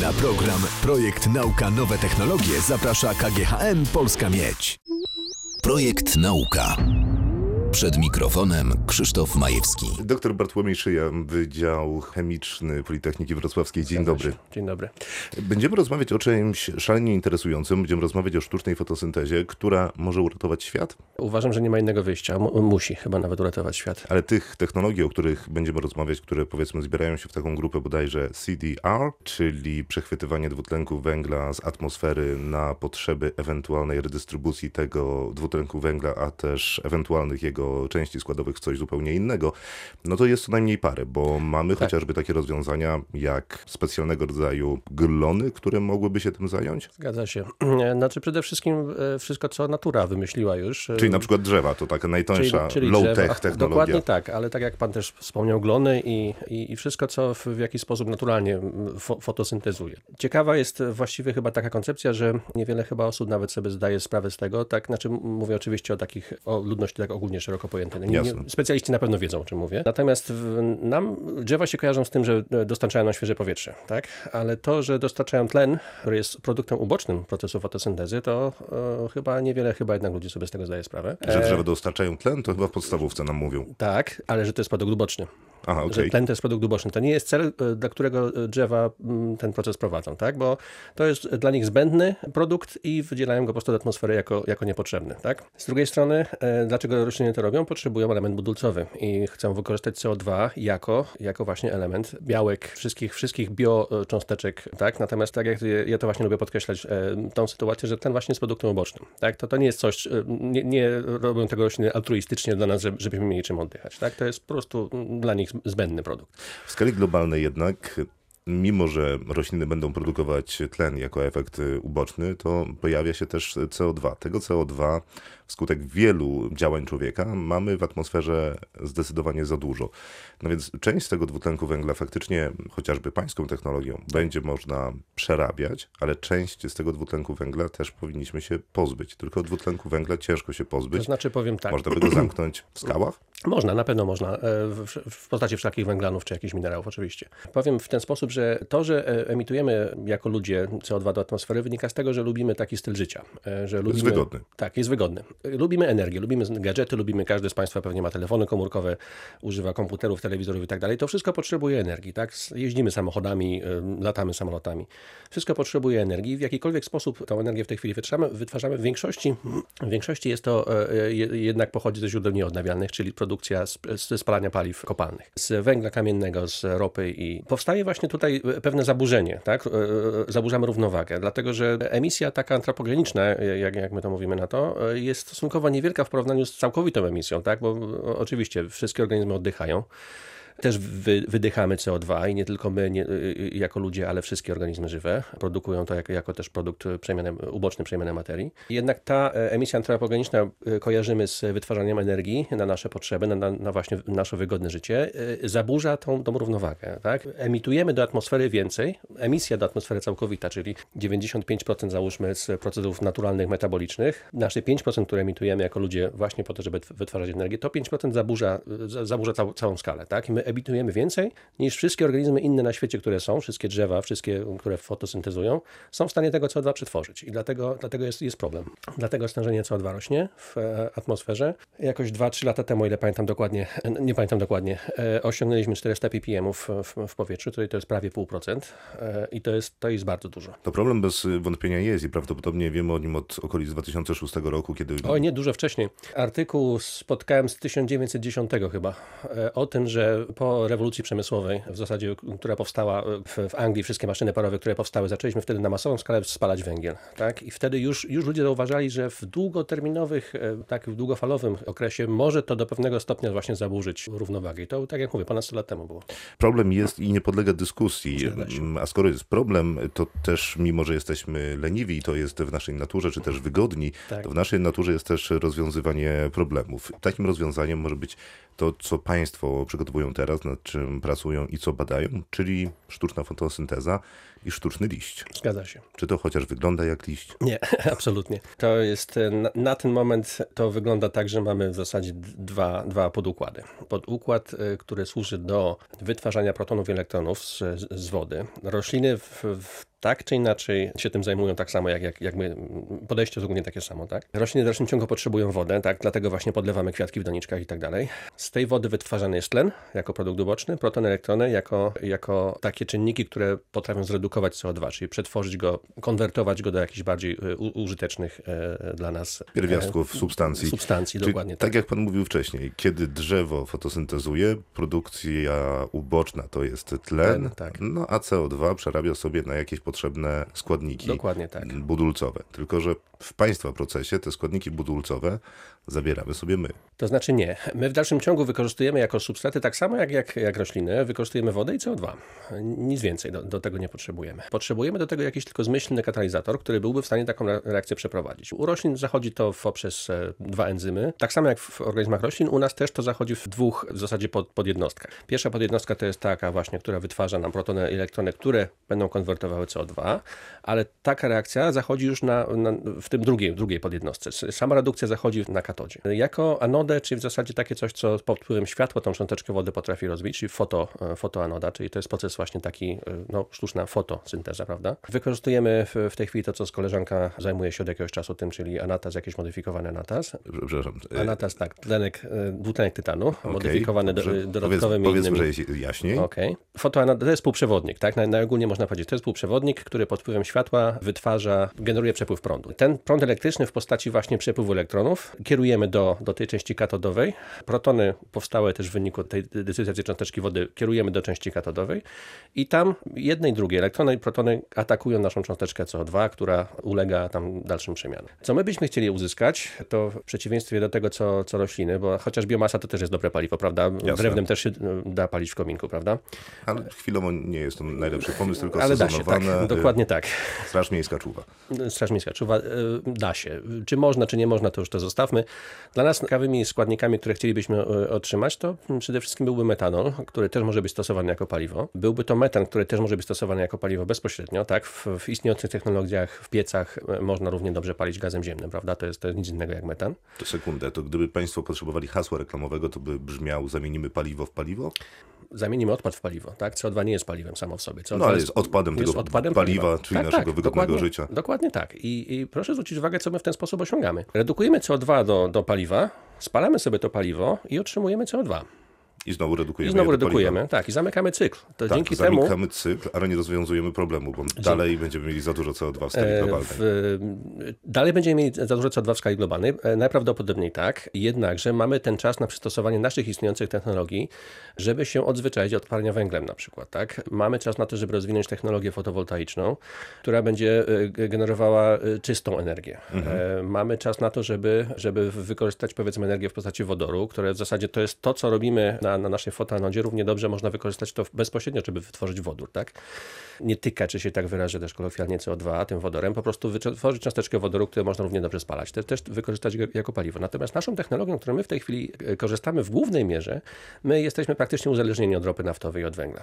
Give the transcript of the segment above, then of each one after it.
Na program Projekt Nauka Nowe Technologie zaprasza KGHM Polska Miedź. Projekt Nauka. Przed mikrofonem Krzysztof Majewski. Doktor Bartłomiej Szyja, Wydział Chemiczny Politechniki Wrocławskiej. Dzień Zgadza dobry. się. Dzień dobry. Będziemy rozmawiać o czymś szalenie interesującym. Będziemy rozmawiać o sztucznej fotosyntezie, która może uratować świat, Uważam, że nie ma innego wyjścia. M- musi chyba nawet uratować świat. ale tych technologii, o których będziemy rozmawiać, które powiedzmy zbierają się w taką grupę bodajże CDR, czyli przechwytywanie dwutlenku węgla z atmosfery na potrzeby ewentualnej redystrybucji tego dwutlenku węgla, a też ewentualnych jego części składowych w coś zupełnie innego, no to jest co najmniej parę, bo mamy Tak. chociażby takie rozwiązania jak specjalnego rodzaju glony, które mogłyby się tym zająć. Zgadza się. Znaczy przede wszystkim e, wszystko, co natura wymyśliła już. e, Czyli na przykład drzewa, to taka najtańsza low-tech technologia. Dokładnie tak, ale tak jak pan też wspomniał, glony i, i, i wszystko, co w, w jakiś sposób naturalnie fo, fotosyntezuje. Ciekawa jest właściwie chyba taka koncepcja, że niewiele chyba osób nawet sobie zdaje sprawę z tego, tak, znaczy mówię oczywiście o takich, o ludności tak ogólnie szeroko pojętej. No Nie, specjaliści na pewno wiedzą, o czym mówię. Natomiast w, nam drzewa się kojarzą z tym, że e, dostarczają nam świeże powietrze, tak? Ale to, że dostarczają tlen, który jest produktem ubocznym procesu fotosyntezy, to e, chyba niewiele chyba jednak ludzi sobie z tego zdaje sprawę. Że E, drzewa dostarczają tlen, to chyba w podstawówce nam mówią. tak, ale że to jest produkt uboczny. Aha, okej. Że tlen to jest produkt uboczny. To nie jest cel, e, dla którego drzewa mm, ten proces prowadzą, tak? Bo to jest dla nich zbędny produkt i wydzielają go po prostu do atmosfery jako, jako niepotrzebny, tak? Z drugiej strony, e, dlaczego rośliny to robią? Potrzebują element budulcowy i chcą wykorzystać CO2 jako, jako właśnie element białek wszystkich, wszystkich biocząsteczek, tak? Natomiast tak jak ja to właśnie lubię podkreślać, e, tą sytuację, że tlen właśnie jest produktem ubocznym, tak? To, to nie jest coś, nie, nie robią tego rośliny altruistycznie dla nas, żeby- żebyśmy mieli czym oddychać, tak? To jest po prostu mm, dla nich zbędny produkt. W skali globalnej jednak, mimo że rośliny będą produkować tlen jako efekt uboczny, to pojawia się też CO2. Tego CO2 wskutek wielu działań człowieka mamy w atmosferze zdecydowanie za dużo. No więc część z tego dwutlenku węgla faktycznie, chociażby pańską technologią, będzie można przerabiać, ale część z tego dwutlenku węgla też powinniśmy się pozbyć. Tylko dwutlenku węgla ciężko się To pozbyć. znaczy powiem tak, Można by go zamknąć w skałach? Można, na pewno można, e, w, w postaci wszelkich węglanów czy jakichś minerałów oczywiście. Powiem w ten sposób, że to, że e, emitujemy jako ludzie CO2 do atmosfery wynika z tego, że lubimy taki styl życia. e, Że lubimy, wygodny. Tak, jest wygodny. Lubimy energię, lubimy gadżety, lubimy, każdy z Państwa pewnie ma telefony komórkowe, używa komputerów, telewizorów i tak dalej. To wszystko potrzebuje energii, tak? Jeździmy samochodami, e, latamy samolotami. Wszystko potrzebuje energii. W jakikolwiek sposób tą energię w tej chwili wytwarzamy, wytwarzamy w większości, w większości jest to e, je- jednak pochodzi ze źródeł nieodnawialnych, czyli produkcja ze spalania paliw kopalnych, z węgla kamiennego, z ropy i powstaje właśnie tutaj pewne zaburzenie, tak? E, e, Zaburzamy równowagę, dlatego że emisja taka antropogeniczna, e, jak, jak my to mówimy na to, e, jest stosunkowo niewielka w porównaniu z całkowitą emisją, tak? Bo oczywiście wszystkie organizmy oddychają. Też wy, wydychamy CO2 i nie tylko my nie, y, jako ludzie, ale wszystkie organizmy żywe produkują to jako, jako też produkt przemiany, uboczny przemiany materii. Jednak ta e, emisja antropogeniczna y, kojarzymy z wytwarzaniem energii na nasze potrzeby, na, na, właśnie nasze wygodne życie, y, zaburza tą, tą równowagę. Tak? Emitujemy do atmosfery więcej, emisja do atmosfery całkowita, czyli 95% załóżmy z procesów naturalnych, metabolicznych. Nasze 5%, które emitujemy jako ludzie właśnie po to, żeby wytwarzać energię, to 5% zaburza, za- zaburza cał, całą skalę. Tak? My emitujemy więcej niż wszystkie organizmy inne na świecie, które są, wszystkie drzewa, wszystkie, które fotosyntezują, są w stanie tego CO2 przetworzyć. I dlatego, dlatego jest, jest problem. Dlatego stężenie CO2 rośnie w e, atmosferze. Jakoś 2-3 lata temu, ile pamiętam dokładnie, e, nie pamiętam dokładnie, e, osiągnęliśmy 400 ppm w, w, powietrzu, czyli to jest prawie 0,5% e, i to jest, to jest bardzo dużo. To problem bez wątpienia jest i prawdopodobnie wiemy o nim od okolic 2006 roku, kiedy Oj, nie, dużo wcześniej. Artykuł spotkałem z 1910 chyba, o tym, że po rewolucji przemysłowej, w zasadzie, która powstała w, w Anglii, wszystkie maszyny parowe, które powstały, zaczęliśmy wtedy na masową skalę spalać węgiel. Tak? I wtedy już, już ludzie zauważali, że w długoterminowych, e, tak, w długofalowym okresie może to do pewnego stopnia właśnie zaburzyć równowagę. I to, tak jak mówię, ponad 100 lat temu było. problem jest i nie podlega dyskusji. Się. A skoro jest problem, to też mimo, że jesteśmy leniwi i to jest w naszej naturze, czy też wygodni, Tak. to w naszej naturze jest też rozwiązywanie problemów. Takim rozwiązaniem może być to, co państwo przygotowują teraz, nad czym pracują i co badają, czyli sztuczna fotosynteza i sztuczny liść. Zgadza się. Czy to chociaż wygląda jak liść? Nie, absolutnie. To jest, e, na, na ten moment to wygląda tak, że mamy w zasadzie dwa, dwa podukłady. Podukład, e, który służy do wytwarzania protonów i elektronów z, z wody. Rośliny w, w tak czy inaczej się tym zajmują tak samo jak, jak, jak my. Podejście jest ogólnie takie samo, tak? Rośliny w dalszym ciągu potrzebują wodę, tak? Dlatego właśnie podlewamy kwiatki w doniczkach i tak dalej. Z tej wody wytwarzany jest tlen jako produkt uboczny, protony, elektrony jako, jako takie czynniki, które potrafią zredukować CO2, czyli przetworzyć go, konwertować go do jakichś bardziej u, użytecznych e, dla nas Pierwiastków, e, substancji. Substancji, Czyli dokładnie. Tak jak pan mówił wcześniej, kiedy drzewo fotosyntezuje, produkcja uboczna to jest tlen, Tlen, tak. no a CO2 przerabia sobie na jakieś potrzebne składniki Dokładnie tak. budulcowe. Tylko, że w państwa procesie te składniki budulcowe zabieramy sobie my. To znaczy nie. My w dalszym ciągu wykorzystujemy jako substraty tak samo jak, jak, jak rośliny, wykorzystujemy wodę i CO2. Nic więcej do, do tego nie potrzebujemy. Potrzebujemy do tego jakiś tylko zmyślny katalizator, który byłby w stanie taką re- reakcję przeprowadzić. U roślin zachodzi to poprzez e, dwa enzymy. Tak samo jak w organizmach roślin, u nas też to zachodzi w dwóch w zasadzie pod, podjednostkach. Pierwsza podjednostka to jest taka właśnie, która wytwarza nam protony i elektrony, które będą konwertowały CO2, ale taka reakcja zachodzi już na, na, w tym drugiej, drugiej podjednostce. Sama redukcja zachodzi na katodzie. Jako anodę, czyli w zasadzie takie coś, co pod wpływem światła tą cząsteczkę wody potrafi rozbić, czyli foto, e, fotoanoda, czyli to jest proces właśnie taki, e, no, sztuczna fotosynteza, prawda? Wykorzystujemy w, w tej chwili to, co z koleżanka zajmuje się od jakiegoś czasu tym, czyli anatas, jakiś modyfikowany anatas. Przepraszam. e, Anatas, tak, tlenek, e, dwutlenek tytanu, okej, modyfikowany do, dodatkowymi Powiedz, innymi. Powiedzmy, że jest jaśniej. Okej. Fotoanod to jest półprzewodnik, tak? Na, najogólniej można powiedzieć. To jest półprzewodnik, który pod wpływem światła wytwarza, generuje przepływ prądu. Ten prąd elektryczny w postaci właśnie przepływu elektronów kierujemy do, do tej części katodowej. Protony powstałe też w wyniku tej decyzji cząsteczki wody kierujemy do części katodowej i tam jedne i drugie, elektrony i protony atakują naszą cząsteczkę CO2, która ulega tam dalszym przemianom. Co my byśmy chcieli uzyskać, to w przeciwieństwie do tego, co, co rośliny, bo chociaż biomasa to też jest dobre paliwo, prawda? Drewnem też się y, da palić w kominku, prawda? Ale chwilowo nie jest to najlepszy pomysł, tylko Ale da się, tak. sezonowane. Dokładnie tak. Straż Miejska czuwa. Straż Miejska czuwa, y, da się. Czy można, czy nie można, to już to zostawmy. Dla nas ciekawymi składnikami, które chcielibyśmy otrzymać, to przede wszystkim byłby metanol, który też może być stosowany jako paliwo. Byłby to metan, który też może być stosowany jako paliwo bezpośrednio, tak? W, w istniejących technologiach, w piecach y, można równie dobrze palić gazem ziemnym, prawda? To jest, to jest nic innego jak metan. To sekundę, to gdyby państwo potrzebowali hasła reklamowego, to by brzmiał zamienimy paliwo w paliwo? Zamienimy odpad w paliwo, tak? CO2 nie jest paliwem samo w sobie. CO2 No ale jest odpadem jest tego odpadem paliwa, czyli naszego wygodnego dokładnie, życia. Dokładnie tak. I, I proszę zwrócić uwagę, co my w ten sposób osiągamy. Redukujemy CO2 do, do paliwa, spalamy sobie to paliwo i otrzymujemy CO2. I znowu redukujemy I znowu redukujemy, tak, i zamykamy cykl. To Tak, dzięki temu zamykamy cykl, ale nie rozwiązujemy problemu, bo dalej będziemy mieli za dużo CO2 w skali E, globalnej. W, dalej będziemy mieli za dużo CO2 w skali globalnej. E, Najprawdopodobniej tak. Jednakże mamy ten czas na przystosowanie naszych istniejących technologii, żeby się odzwyczaić od parnia węglem na przykład. Tak? Mamy czas na to, żeby rozwinąć technologię fotowoltaiczną, która będzie e, generowała e, czystą energię. E, Mamy czas na to, żeby, żeby wykorzystać powiedzmy energię w postaci wodoru, które w zasadzie to jest to, co robimy na, na naszej fotoanodzie. Równie dobrze można wykorzystać to bezpośrednio, żeby wytworzyć wodór. Tak? nie tykać, że się tak wyrażę też kolokwialnie CO2 tym wodorem, po prostu wytworzyć cząsteczkę wodoru, które można równie dobrze spalać, te, też wykorzystać jako paliwo. Natomiast naszą technologią, którą my w tej chwili e, korzystamy w głównej mierze, my jesteśmy praktycznie uzależnieni od ropy naftowej i od węgla.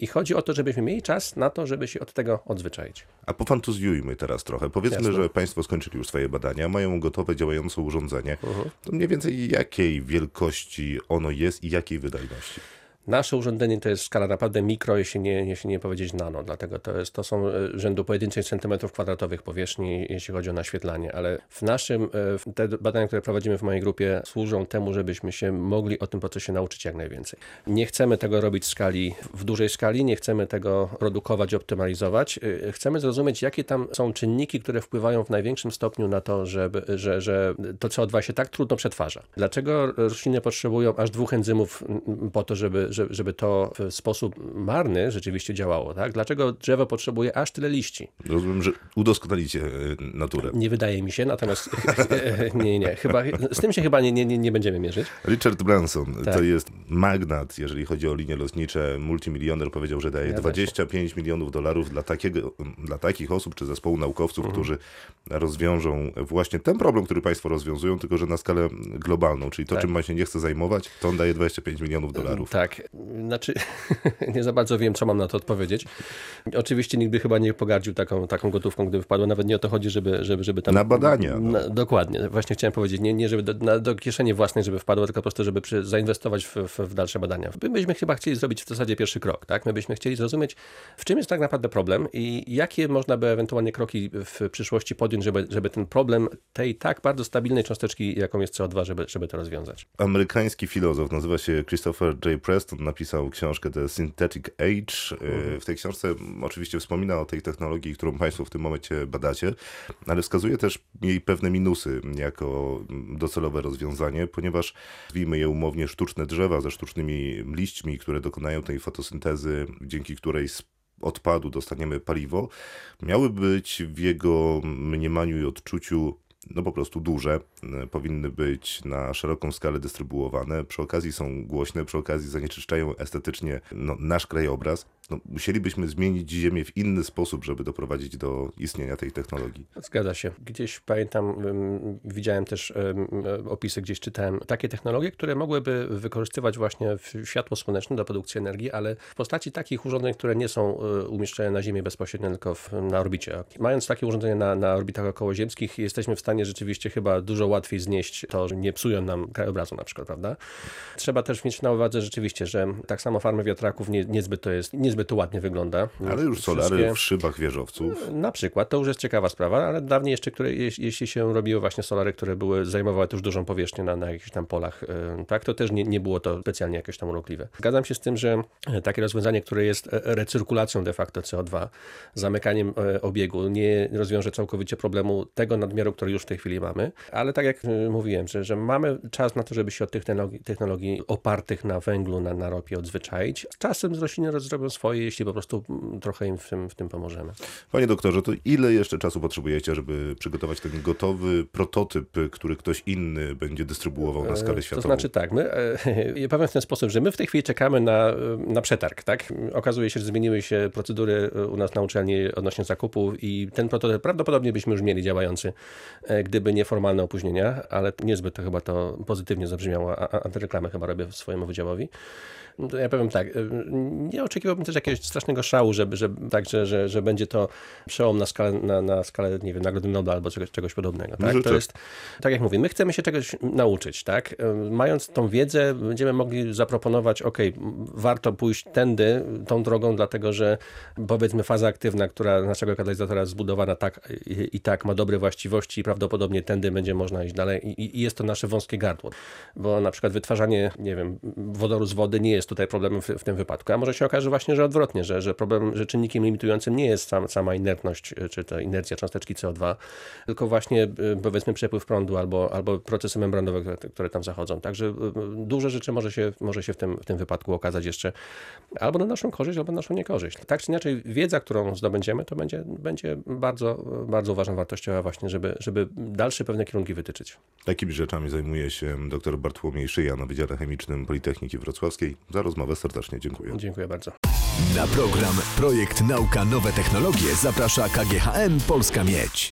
I- chodzi o to, żebyśmy mieli czas na to, żeby się od tego odzwyczaić. A pofantuzjujmy teraz trochę. Powiedzmy, Jasne. że państwo skończyli już swoje badania, mają gotowe, działające urządzenie. Mhm. To mniej więcej jakiej wielkości ono jest i jakiej wydajności? Nasze urządzenie to jest skala naprawdę mikro, jeśli nie, jeśli nie powiedzieć nano, dlatego to, jest, to są e, rzędu pojedynczych centymetrów kwadratowych powierzchni, jeśli chodzi o naświetlanie, ale w naszym, e, te badania, które prowadzimy w mojej grupie służą temu, żebyśmy się mogli o tym procesie nauczyć jak najwięcej. Nie chcemy tego robić w skali, w dużej skali, nie chcemy tego produkować, optymalizować. E, Chcemy zrozumieć, jakie tam są czynniki, które wpływają w największym stopniu na to, żeby, że, że to CO2 się tak trudno przetwarza. Dlaczego rośliny potrzebują aż dwóch enzymów po to, żeby, żeby, żeby to w sposób marny rzeczywiście działało? Tak? Dlaczego drzewo potrzebuje aż tyle liści? Rozumiem, że udoskonalicie e, naturę. Nie wydaje mi się, natomiast nie, nie, chyba, z tym się chyba nie, nie, nie- będziemy mierzyć. Richard Branson Tak. to jest magnat, jeżeli chodzi o linie lotnicze, multimilioner powiedział, że daje się. 25 milionów dolarów dla, takiego, dla takich osób czy zespołu naukowców, Mhm. którzy rozwiążą właśnie ten problem, który państwo rozwiązują, tylko że na skalę globalną, czyli to, Tak. czym man się nie chce zajmować, to on daje 25 milionów dolarów. Tak, tak. Znaczy, nie za bardzo wiem, co mam na to odpowiedzieć. Oczywiście nikt by chyba nie pogardził taką, taką gotówką, gdyby wpadło. Nawet nie o to chodzi, żeby, żeby, żeby tam... Na badania. No. Na, dokładnie. Właśnie chciałem powiedzieć, nie, nie żeby do, na, do kieszeni własnej, żeby wpadło, tylko po prostu, żeby przy, zainwestować w, w, w, dalsze badania. My byśmy chyba chcieli zrobić w zasadzie pierwszy krok, tak? My byśmy chcieli zrozumieć, w czym jest tak naprawdę problem i jakie można by ewentualnie kroki w przyszłości podjąć, żeby, żeby ten problem tej tak bardzo stabilnej cząsteczki, jaką jest CO2, żeby, żeby to rozwiązać. Amerykański filozof, nazywa się Christopher J. Napisał książkę The Synthetic Age. W tej książce oczywiście wspomina o tej technologii, którą Państwo w tym momencie badacie, ale wskazuje też jej pewne minusy jako docelowe rozwiązanie, ponieważ nazwijmy je umownie sztuczne drzewa ze sztucznymi liśćmi, które dokonają tej fotosyntezy, dzięki której z odpadu dostaniemy paliwo, miały być w jego mniemaniu i odczuciu no po prostu duże, powinny być na szeroką skalę dystrybuowane, przy okazji są głośne, przy okazji zanieczyszczają estetycznie no, nasz krajobraz. No, musielibyśmy zmienić Ziemię w inny sposób, żeby doprowadzić do istnienia tej technologii. Zgadza się. Gdzieś pamiętam, widziałem też opisy, gdzieś czytałem takie technologie, które mogłyby wykorzystywać właśnie światło słoneczne do produkcji energii, ale w postaci takich urządzeń, które nie są e, umieszczone na Ziemi bezpośrednio, tylko na orbicie. Mając takie urządzenia na, na orbitach okołoziemskich, jesteśmy w stanie rzeczywiście chyba dużo łatwiej znieść to, że nie psują nam krajobrazu na przykład, prawda? Trzeba też mieć na uwadze rzeczywiście, że tak samo farmy wiatraków nie, niezbyt to jest, niezbyt to ładnie wygląda. Ale już solary Wszystkie... w szybach wieżowców. Na przykład, to już jest ciekawa sprawa, ale dawniej jeszcze, które, jeśli się robiło właśnie solary, które były, zajmowały już dużą powierzchnię na, na jakichś tam polach, tak, to też nie, nie było to specjalnie jakieś tam urokliwe. Zgadzam się z tym, że takie rozwiązanie, które jest recyrkulacją de facto CO2, zamykaniem obiegu, nie rozwiąże całkowicie problemu tego nadmiaru, który już w tej chwili mamy, ale tak jak mówiłem, że, że mamy czas na to, żeby się od tych technologii, technologii opartych na węglu, na, na ropie odzwyczaić. Z czasem z rośliny zrobią swoje, jeśli po prostu mm, trochę im w tym, w tym pomożemy. Panie doktorze, to ile jeszcze czasu potrzebujecie, żeby przygotować ten gotowy prototyp, który ktoś inny będzie dystrybuował na skalę światową? To znaczy tak, my ja powiem w ten sposób, że my w tej chwili czekamy na, na przetarg, tak? Okazuje się, że zmieniły się procedury u nas na uczelni odnośnie zakupu i ten prototyp prawdopodobnie byśmy już mieli działający, e, gdyby nieformalne opóźnienia, ale niezbyt to chyba to pozytywnie zabrzmiało, a antyreklamę chyba robię swojemu wydziałowi. No ja powiem tak, nie oczekiwałbym też jakiegoś strasznego szału, żeby, żeby, tak, że, że, że będzie to przełom na skalę, na, na skalę nie wiem, Nagrody Nobla albo czegoś, czegoś podobnego. Tak? To jest, tak jak mówię, my chcemy się czegoś nauczyć. Tak? Mając tą wiedzę, będziemy mogli zaproponować, ok, warto pójść tędy, tą drogą, dlatego że powiedzmy faza aktywna, która naszego katalizatora zbudowana tak i, i tak ma dobre właściwości i prawdopodobnie tędy będzie można iść dalej i, i jest to nasze wąskie gardło. Bo na przykład wytwarzanie, nie wiem, wodoru z wody nie jest tutaj problemem w, w, tym wypadku. A może się okaże właśnie, że odwrotnie, że, że problem, że czynnikiem limitującym nie jest sam, sama inertność, e, czy ta inercja cząsteczki CO2, tylko właśnie e, powiedzmy przepływ prądu albo, albo procesy membranowe, które, które tam zachodzą. Także e, dużo rzeczy może się, może się w, tym, w tym wypadku okazać jeszcze albo na naszą korzyść, albo na naszą niekorzyść. Tak czy inaczej, wiedza, którą zdobędziemy, to będzie, będzie bardzo, bardzo ważna, wartościowa właśnie, żeby, żeby dalsze pewne kierunki wytyczyć. Takimi rzeczami zajmuje się dr Bartłomiej Szyja na Wydziale Chemicznym Politechniki Wrocławskiej. Za rozmowę serdecznie dziękuję. Dziękuję bardzo. Na program Projekt Nauka Nowe Technologie zaprasza KGHM Polska Miedź.